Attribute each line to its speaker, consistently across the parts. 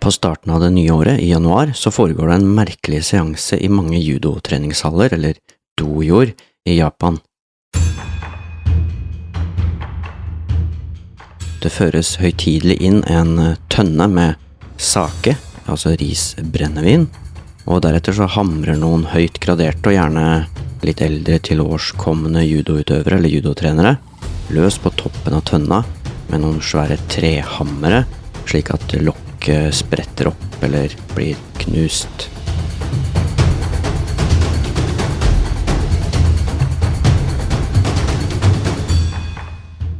Speaker 1: På starten av det nye året, i januar, så foregår det en merkelig seanse i mange judotreningshaller, eller dojoer, i Japan. Det føres høytidelig inn en tønne med sake, altså risbrennevin, og deretter så hamrer noen høyt graderte og gjerne litt eldre tilårskomne judoutøvere eller judotrenere løs på toppen av tønna med noen svære trehammere, slik at lokket spretter opp eller blir knust.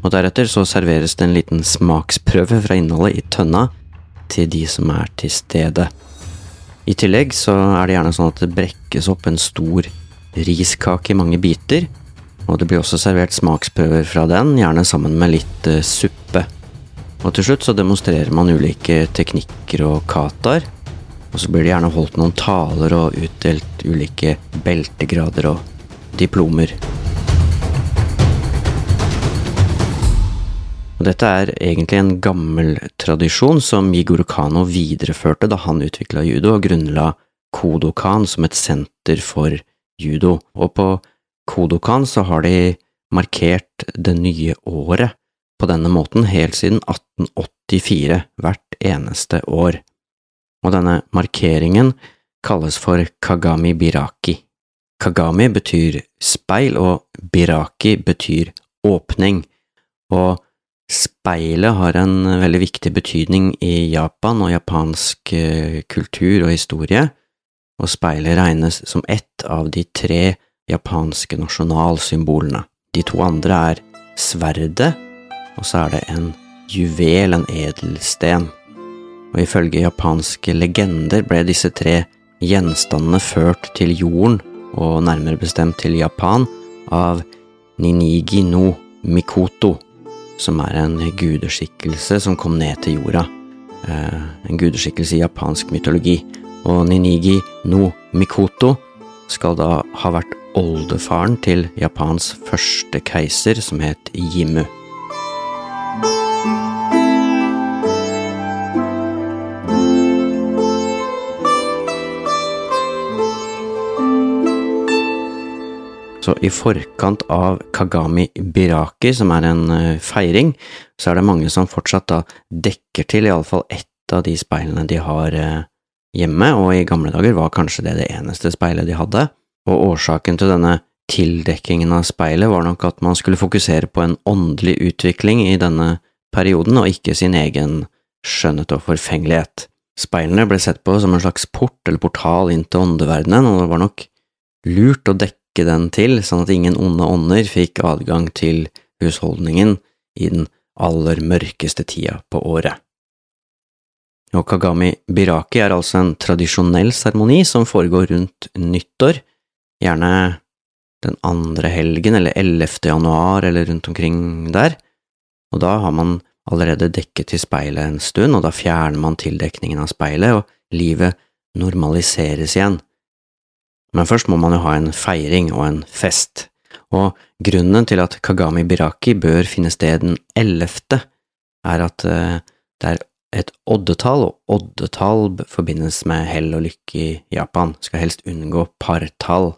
Speaker 1: Og deretter så serveres det en liten smaksprøve fra innholdet i tønna til de som er til stede. I tillegg så er det gjerne sånn at det brekkes opp en stor riskake i mange biter, og det blir også servert smaksprøver fra den, gjerne sammen med litt uh, suppe. Og til slutt så demonstrerer man ulike teknikker og kataer. Og så blir det gjerne holdt noen taler og utdelt ulike beltegrader og diplomer. Og dette er egentlig en gammel tradisjon som Jigoro Kano videreførte da han utvikla judo og grunnla Kodokan som et senter for judo. Og på Kodokan så har de markert det nye året på denne måten helt siden 1884, hvert eneste år. Og denne markeringen kalles for Kagami Biraki. Kagami betyr speil, og Biraki betyr åpning, og speilet har en veldig viktig betydning i Japan og japansk eh, kultur og historie, og speilet regnes som ett av de tre japanske nasjonalsymbolene. De to andre er sverdet og så er det en juvel, en edelsten. Og ifølge japanske legender ble disse tre gjenstandene ført til jorden, og nærmere bestemt til Japan, av Ninigi no Mikoto, som er en gudeskikkelse som kom ned til jorda. Eh, en gudeskikkelse i japansk mytologi. Og Ninigi no Mikoto skal da ha vært oldefaren til Japans første keiser, som het Jimu. Så i forkant av Kagami Biraki, som er en eh, feiring, så er det mange som fortsatt da dekker til iallfall ett av de speilene de har eh, hjemme, og i gamle dager var kanskje det det eneste speilet de hadde. Og årsaken til denne tildekkingen av speilet var nok at man skulle fokusere på en åndelig utvikling i denne perioden, og ikke sin egen skjønnhet og forfengelighet. Speilene ble sett på som en slags port eller portal inn til åndeverdenen, og det var nok lurt å dekke dekke den til, sånn at ingen onde ånder fikk adgang til husholdningen i den aller mørkeste tida på året. Og Kagami Biraki er altså en tradisjonell seremoni som foregår rundt nyttår, gjerne den andre helgen eller 11. januar eller rundt omkring der, og da har man allerede dekket til speilet en stund, og da fjerner man tildekningen av speilet, og livet normaliseres igjen. Men først må man jo ha en feiring og en fest, og grunnen til at Kagami Biraki bør finne sted den ellevte, er at eh, det er et oddetall, og oddetall forbindes med hell og lykke i Japan, skal helst unngå partall,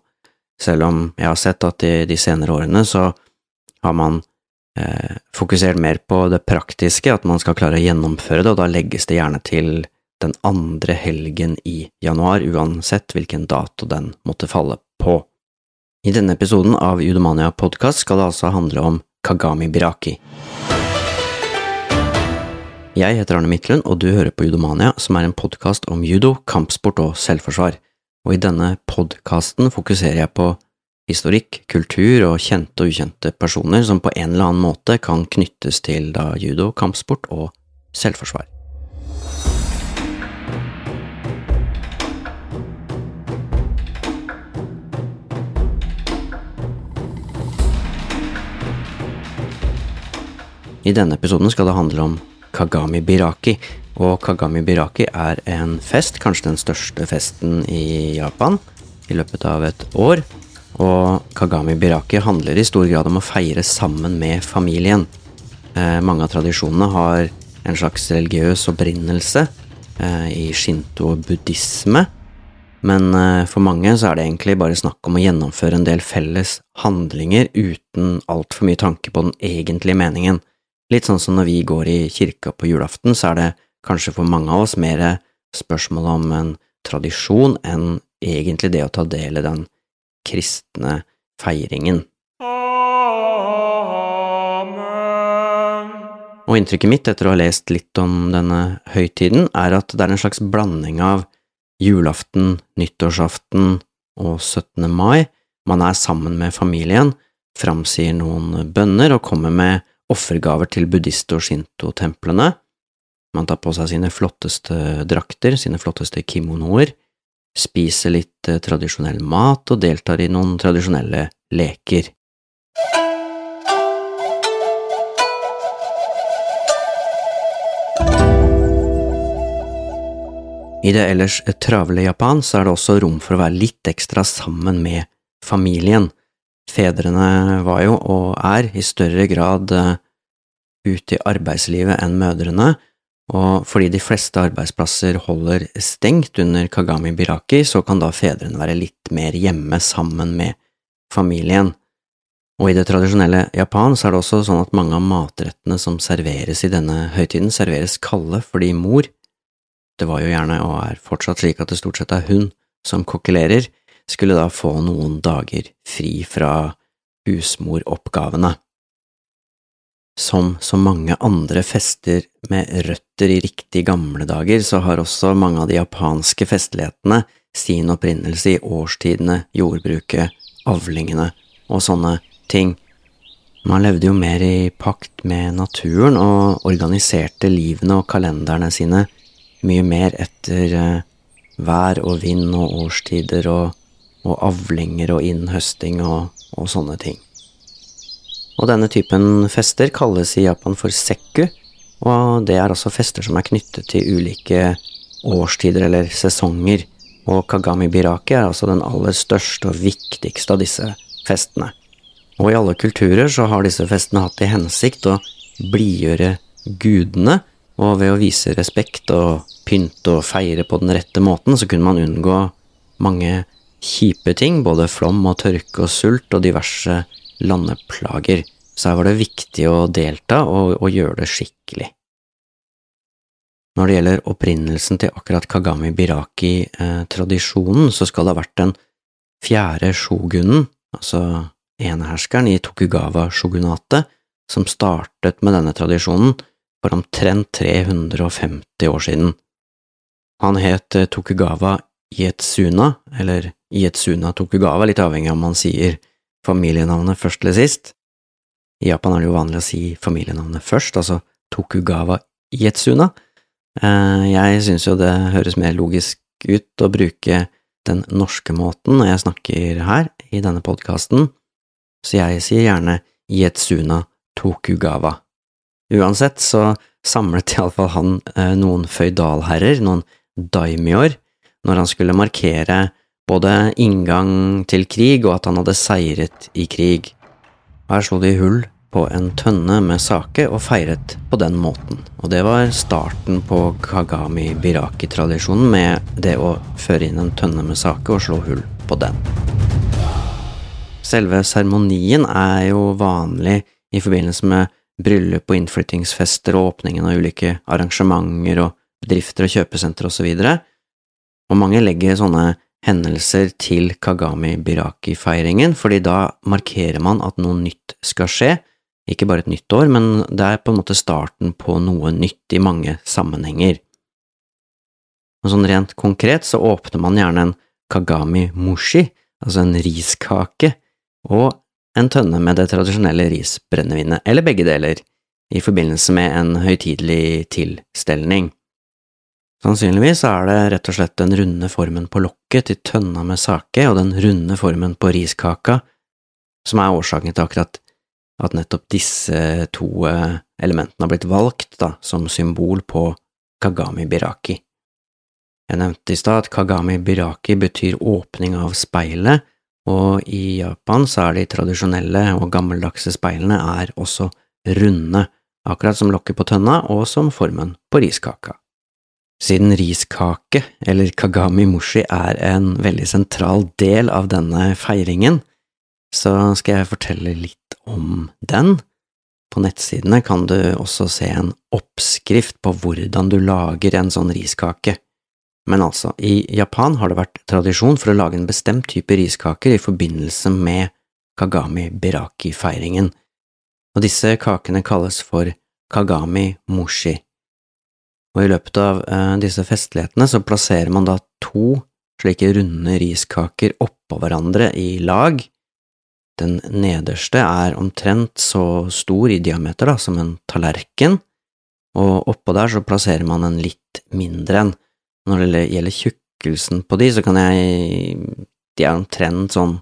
Speaker 1: selv om jeg har sett at i de senere årene så har man eh, fokusert mer på det praktiske, at man skal klare å gjennomføre det, og da legges det gjerne til den andre helgen i januar, uansett hvilken dato den måtte falle på. I denne episoden av Judomania podkast skal det altså handle om Kagami Biraki. Jeg heter Arne Midtlund, og du hører på Judomania, som er en podkast om judo, kampsport og selvforsvar, og i denne podkasten fokuserer jeg på historikk, kultur og kjente og ukjente personer som på en eller annen måte kan knyttes til da judo, kampsport og selvforsvar. I denne episoden skal det handle om Kagami Biraki. Og Kagami Biraki er en fest, kanskje den største festen i Japan i løpet av et år. Og Kagami Biraki handler i stor grad om å feire sammen med familien. Eh, mange av tradisjonene har en slags religiøs opprinnelse, eh, i shinto og buddhisme, men eh, for mange så er det egentlig bare snakk om å gjennomføre en del felles handlinger uten altfor mye tanke på den egentlige meningen. Litt sånn som når vi går i kirka på julaften, så er det kanskje for mange av oss mer spørsmål om en tradisjon enn egentlig det å ta del i den kristne feiringen. Og inntrykket mitt etter å ha lest litt om denne høytiden, er at det er en slags blanding av julaften, nyttårsaften og 17. mai. Man er sammen med familien, framsier noen bønner og kommer med offergaver til buddhist- og shinto-templene. Man tar på seg sine flotteste drakter, sine flotteste kimonoer, spiser litt eh, tradisjonell mat og deltar i noen tradisjonelle leker. I det ellers travle Japan så er det også rom for å være litt ekstra sammen med familien. Fedrene var jo, og er, i større grad ute i arbeidslivet enn mødrene, og fordi de fleste arbeidsplasser holder stengt under Kagami Biraki, så kan da fedrene være litt mer hjemme sammen med familien. Og i det tradisjonelle Japan så er det også sånn at mange av matrettene som serveres i denne høytiden, serveres kalde fordi mor, det var jo gjerne, og er fortsatt slik, at det stort sett er hun som kokkelerer, skulle da få noen dager fri fra husmoroppgavene. Som så mange andre fester med røtter i riktig gamle dager, så har også mange av de japanske festlighetene sin opprinnelse i årstidene, jordbruket, avlingene og sånne ting. Man levde jo mer i pakt med naturen og organiserte livene og kalenderne sine mye mer etter eh, vær og vind og årstider og, og avlinger og innhøsting og, og, sånne ting. Og denne typen fester kalles i Japan for sekku, og det er altså fester som er knyttet til ulike årstider eller sesonger, og Kagami Biraki er altså den aller største og viktigste av disse festene. Og i alle kulturer så har disse festene hatt til hensikt å blidgjøre gudene, og ved å vise respekt og pynte og feire på den rette måten, så kunne man unngå mange kjipe ting, både flom og tørke og sult og diverse landeplager. Så her var det viktig å delta og, og gjøre det skikkelig. Når det gjelder opprinnelsen til akkurat Kagami Biraki-tradisjonen, så skal det ha vært den fjerde shogunen, altså eneherskeren i Tokugawa-shogunatet, som startet med denne tradisjonen for omtrent 350 år siden. Han het eh, Tokugawa Ietsuna, eller Ietsuna Tokugawa, litt avhengig av om man sier familienavnet først eller sist. I Japan er det jo vanlig å si familienavnet først, altså Tokugawa Ietsuna. Eh, jeg synes jo det høres mer logisk ut å bruke den norske måten når jeg snakker her i denne podkasten, så jeg sier gjerne Yetsuna Tokugawa. Uansett så samlet iallfall han eh, noen føydalherrer, noen daimyoer når han skulle markere både inngang til krig og at han hadde seiret i krig. Her slo de hull på en tønne med sake og feiret på den måten, og det var starten på Kagami Biraki-tradisjonen med det å føre inn en tønne med sake og slå hull på den. Selve seremonien er jo vanlig i forbindelse med bryllup og innflyttingsfester og åpningen av ulike arrangementer og bedrifter og kjøpesentre osv., og, og mange legger sånne hendelser til Kagami Biraki-feiringen, fordi da markerer man at noe nytt skal skje, ikke bare et nytt år, men det er på en måte starten på noe nytt i mange sammenhenger. Og sånn rent konkret så åpner man gjerne en Kagami Mushi, altså en riskake, og en tønne med det tradisjonelle risbrennevinet, eller begge deler, i forbindelse med en høytidelig tilstelning. Sannsynligvis er det rett og slett den runde formen på lokket til tønna med sake og den runde formen på riskaka som er årsaken til akkurat at nettopp disse to eh, elementene har blitt valgt da, som symbol på Kagami Biraki. Jeg nevnte i stad at Kagami Biraki betyr åpning av speilet, og i Japan så er de tradisjonelle og gammeldagse speilene er også runde, akkurat som lokket på tønna og som formen på riskaka. Siden riskake, eller kagami mushi, er en veldig sentral del av denne feiringen, så skal jeg fortelle litt om den. På nettsidene kan du også se en oppskrift på hvordan du lager en sånn riskake. Men altså, i Japan har det vært tradisjon for å lage en bestemt type riskaker i forbindelse med kagami biraki-feiringen, og disse kakene kalles for kagami mushi og i løpet av eh, disse festlighetene så plasserer man da to slike runde riskaker oppå hverandre i lag. Den nederste er omtrent så stor i diameter da, som en tallerken, og oppå der så plasserer man en litt mindre en. Når det gjelder tjukkelsen på de, så kan jeg… de er omtrent sånn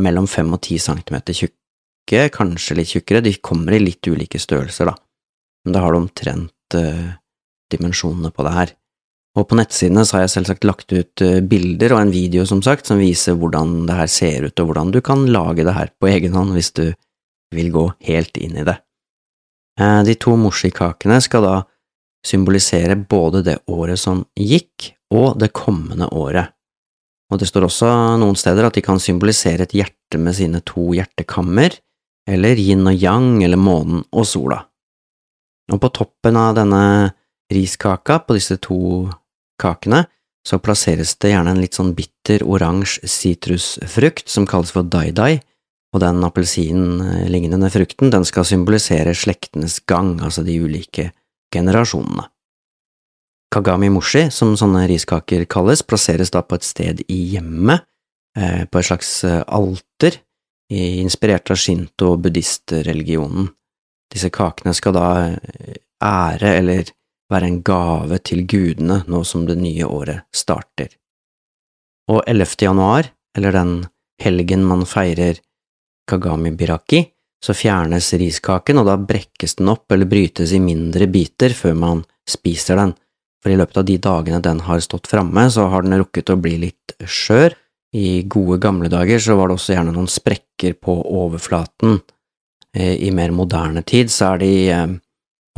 Speaker 1: mellom fem og ti centimeter tjukke, kanskje litt tjukkere, de kommer i litt ulike størrelser, da, men da har du omtrent uh, dimensjonene på det her. Og på nettsidene så har jeg selvsagt lagt ut uh, bilder og en video, som sagt, som viser hvordan det her ser ut, og hvordan du kan lage det her på egen hånd hvis du vil gå helt inn i det. Uh, de to moshikakene skal da symbolisere både det året som gikk, og det kommende året. Og det står også noen steder at de kan symbolisere et hjerte med sine to hjertekammer, eller yin og yang, eller månen og sola. Og på toppen av denne riskaka, på disse to kakene, så plasseres det gjerne en litt sånn bitter oransje sitrusfrukt som kalles for dai-dai, og den appelsinlignende frukten, den skal symbolisere slektenes gang, altså de ulike generasjonene. Kagami mushi, som sånne riskaker kalles, plasseres da på et sted i hjemmet, eh, på et slags eh, alter, inspirert av shinto- og buddhistreligionen. Disse kakene skal da eh, ære eller være en gave til gudene nå som det nye året starter. Og 11. januar, eller den helgen man feirer Kagami Biraki, så fjernes riskaken, og da brekkes den opp eller brytes i mindre biter før man spiser den, for i løpet av de dagene den har stått framme, så har den rukket å bli litt skjør. I gode gamle dager så var det også gjerne noen sprekker på overflaten, I mer moderne tid så er de eh,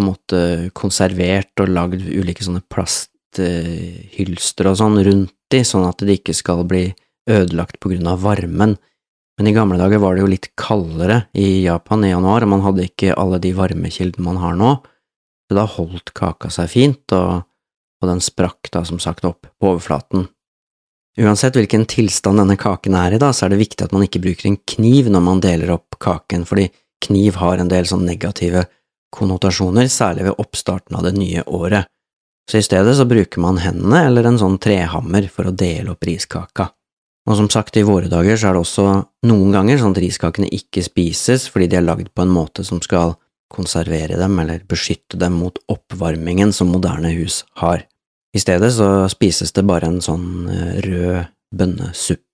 Speaker 1: på en måte konservert og lagd ulike sånne plasthylster og sånn rundt de, sånn at de ikke skal bli ødelagt på grunn av varmen. Men i gamle dager var det jo litt kaldere i Japan i januar, og man hadde ikke alle de varmekildene man har nå, så da holdt kaka seg fint, og, og den sprakk da som sagt opp på overflaten. Uansett hvilken tilstand denne kaken er i, da, så er det viktig at man ikke bruker en kniv når man deler opp kaken, fordi Kniv har en del sånn negative konnotasjoner, særlig ved oppstarten av det nye året, så i stedet så bruker man hendene eller en sånn trehammer for å dele opp riskaka. Og som sagt, i våre dager så er det også noen ganger sånn at riskakene ikke spises fordi de er lagd på en måte som skal konservere dem eller beskytte dem mot oppvarmingen som moderne hus har. I stedet så spises det bare en sånn eh, rød bønnesuppe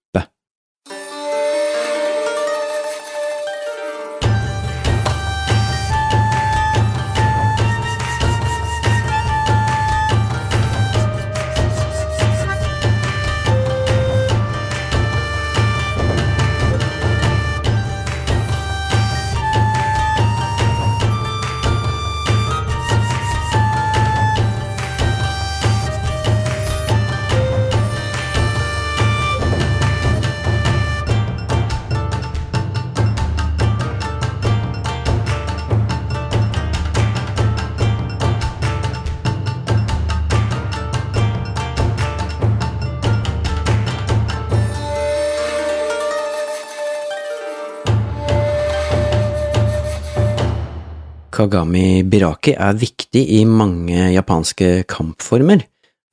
Speaker 1: Kagami biraki er viktig i mange japanske kampformer,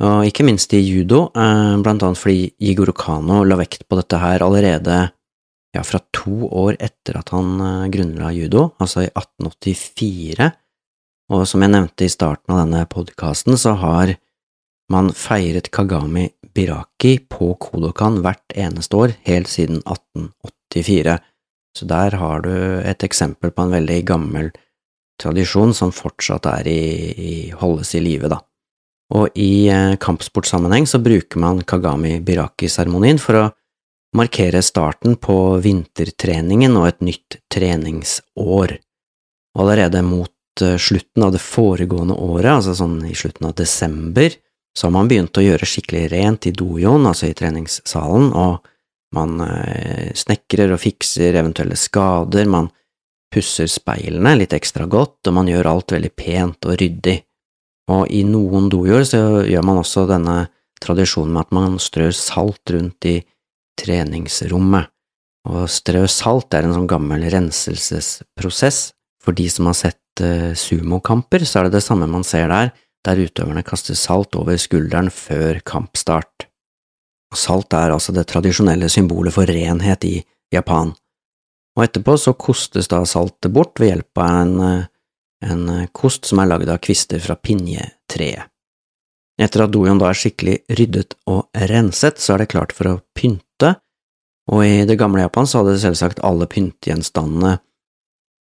Speaker 1: og ikke minst i judo, eh, blant annet fordi Jigoro Kano la vekt på dette her allerede ja, fra to år etter at han eh, grunnla judo, altså i 1884, og som jeg nevnte i starten av denne podkasten, så har man feiret Kagami Biraki på Kodokan hvert eneste år helt siden 1884, så der har du et eksempel på en veldig gammel tradisjon som fortsatt er i, i holdes i live, da. Og i eh, kampsportsammenheng så bruker man Kagami Biraki-seremonien for å markere starten på vintertreningen og et nytt treningsår. Og allerede mot eh, slutten av det foregående året, altså sånn i slutten av desember, så har man begynt å gjøre skikkelig rent i dojoen, altså i treningssalen, og man eh, snekrer og fikser eventuelle skader, man pusser speilene litt ekstra godt, og man gjør alt veldig pent og ryddig. Og i noen dojoer så gjør man også denne tradisjonen med at man strør salt rundt i treningsrommet. Og strø salt er en sånn gammel renselsesprosess. For de som har sett uh, sumokamper, så er det det samme man ser der, der utøverne kaster salt over skulderen før kampstart. Og salt er altså det tradisjonelle symbolet for renhet i Japan. Og etterpå så kostes da saltet bort ved hjelp av en, eh, en kost som er lagd av kvister fra pinjetreet. Etter at dojoen da er skikkelig ryddet og renset, så er det klart for å pynte, og i det gamle Japan så hadde selvsagt alle pyntegjenstandene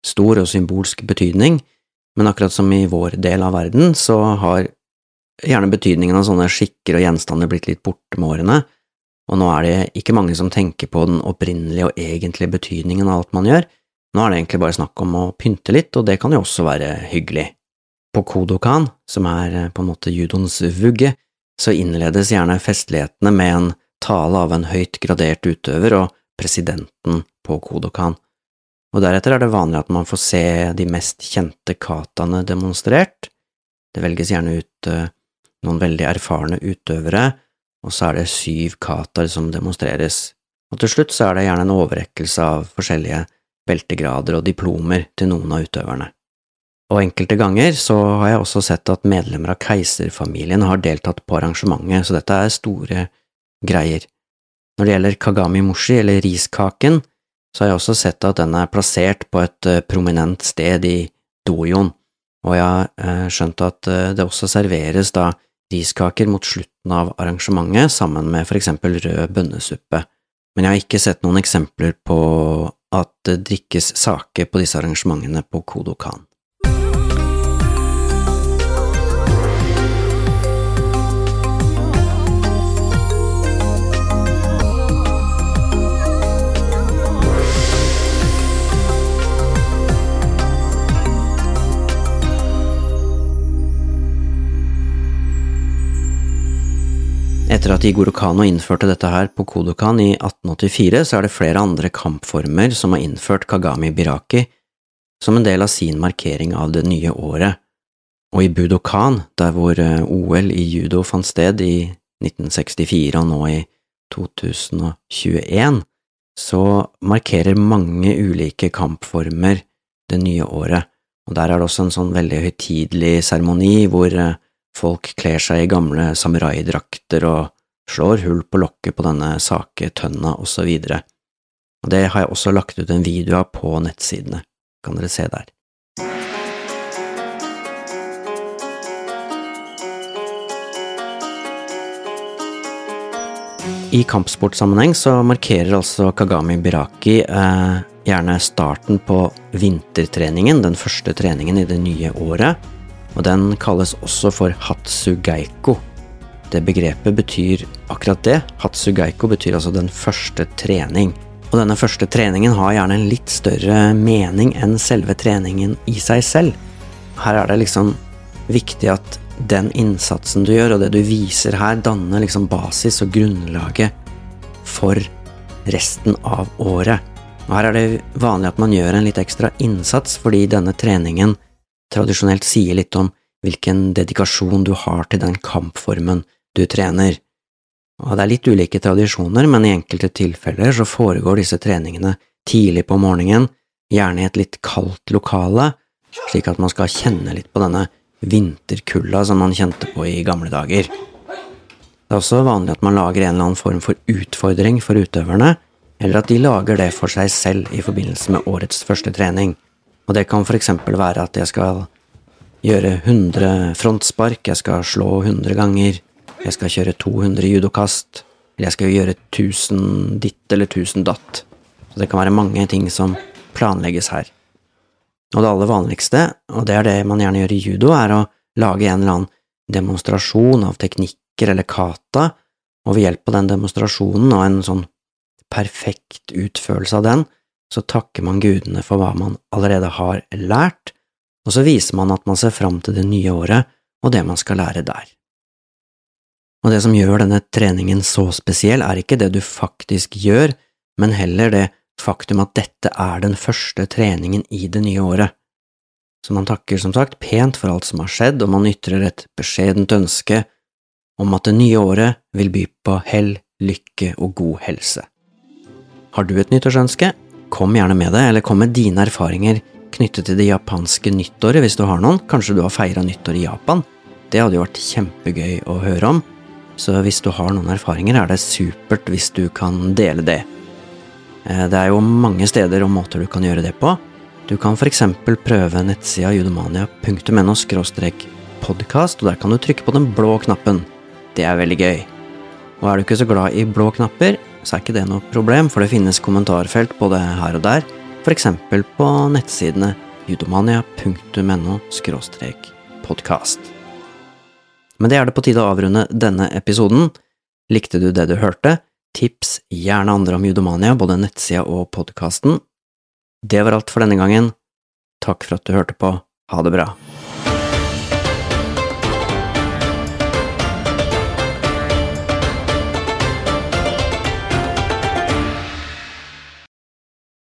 Speaker 1: stor og symbolsk betydning, men akkurat som i vår del av verden, så har gjerne betydningen av sånne skikker og gjenstander blitt litt borte med årene, og nå er det ikke mange som tenker på den opprinnelige og egentlige betydningen av alt man gjør, nå er det egentlig bare snakk om å pynte litt, og det kan jo også være hyggelig. På Kodokan, som er eh, på en måte judoens vugge, så innledes gjerne festlighetene med en tale av en høyt gradert utøver og presidenten på Kodokan, og deretter er det vanlig at man får se de mest kjente kataene demonstrert. Det velges gjerne ut uh, noen veldig erfarne utøvere, og så er det syv kataer som demonstreres. Og til slutt så er det gjerne en overrekkelse av forskjellige beltegrader og diplomer til noen av utøverne. Og enkelte ganger så har jeg også sett at medlemmer av keiserfamilien har deltatt på arrangementet, så dette er store greier. Når det gjelder Kagami Moshi, eller riskaken, så har jeg også sett at den er plassert på et eh, prominent sted i dojoen, og jeg har eh, skjønt at eh, det også serveres da riskaker mot slutten av arrangementet sammen med for eksempel rød bønnesuppe, men jeg har ikke sett noen eksempler på at det drikkes sake på disse arrangementene på Kodokan. At Igoro Kano innførte dette her på Kodokan i 1884, så er det flere andre kampformer som har innført Kagami Biraki som en del av sin markering av det nye året. Og i Budokan, der hvor eh, OL i judo fant sted i 1964 og nå i 2021, så markerer mange ulike kampformer det nye året, og der er det også en sånn veldig høytidelig seremoni hvor eh, Folk kler seg i gamle samuraidrakter og slår hull på lokket på denne saketønna videre. Og det har jeg også lagt ut en video av på nettsidene, kan dere se der. I kampsportsammenheng så markerer altså Kagami Biraki eh, gjerne starten på vintertreningen, den første treningen i det nye året, og den kalles også for hatsugeiko. Det begrepet betyr akkurat det. Hatsugeiko betyr altså den første trening. Og denne første treningen har gjerne en litt større mening enn selve treningen i seg selv. Her er det liksom viktig at den innsatsen du gjør, og det du viser her, danner liksom basis og grunnlaget for resten av året. Og her er det vanlig at man gjør en litt ekstra innsats, fordi denne treningen tradisjonelt sier litt om hvilken dedikasjon du har til den kampformen du trener. Og det er litt ulike tradisjoner, men i enkelte tilfeller så foregår disse treningene tidlig på morgenen, gjerne i et litt kaldt lokale, slik at man skal kjenne litt på denne vinterkulda som man kjente på i gamle dager. Det er også vanlig at man lager en eller annen form for utfordring for utøverne, eller at de lager det for seg selv i forbindelse med årets første trening. Og det kan for eksempel være at jeg skal gjøre 100 frontspark, jeg skal slå 100 ganger, jeg skal kjøre 200 judokast, eller jeg skal gjøre 1000 ditt eller 1000 datt. Så det kan være mange ting som planlegges her. Og det aller vanligste, og det er det man gjerne gjør i judo, er å lage en eller annen demonstrasjon av teknikker eller kata, og ved hjelp av den demonstrasjonen og en sånn perfekt utførelse av den, så takker man gudene for hva man allerede har lært, og så viser man at man ser fram til det nye året og det man skal lære der. Og det som gjør denne treningen så spesiell, er ikke det du faktisk gjør, men heller det faktum at dette er den første treningen i det nye året. Så man takker som sagt pent for alt som har skjedd, og man ytrer et beskjedent ønske om at det nye året vil by på hell, lykke og god helse. Har du et nyttårsønske? Kom gjerne med det, eller kom med dine erfaringer knyttet til det japanske nyttåret hvis du har noen. Kanskje du har feira nyttår i Japan? Det hadde jo vært kjempegøy å høre om, så hvis du har noen erfaringer, er det supert hvis du kan dele det. Eh, det er jo mange steder og måter du kan gjøre det på. Du kan eksempel prøve nettsida judomania.no podkast, og der kan du trykke på den blå knappen. Det er veldig gøy. Og er du ikke så glad i blå knapper, så er ikke det noe problem, for det finnes kommentarfelt både her og der, f.eks. på nettsidene judomania.no podkast. Men det er det på tide å avrunde denne episoden. Likte du det du hørte? Tips gjerne andre om Judomania, både nettsida og podkasten. Det var alt for denne gangen. Takk for at du hørte på. Ha det bra.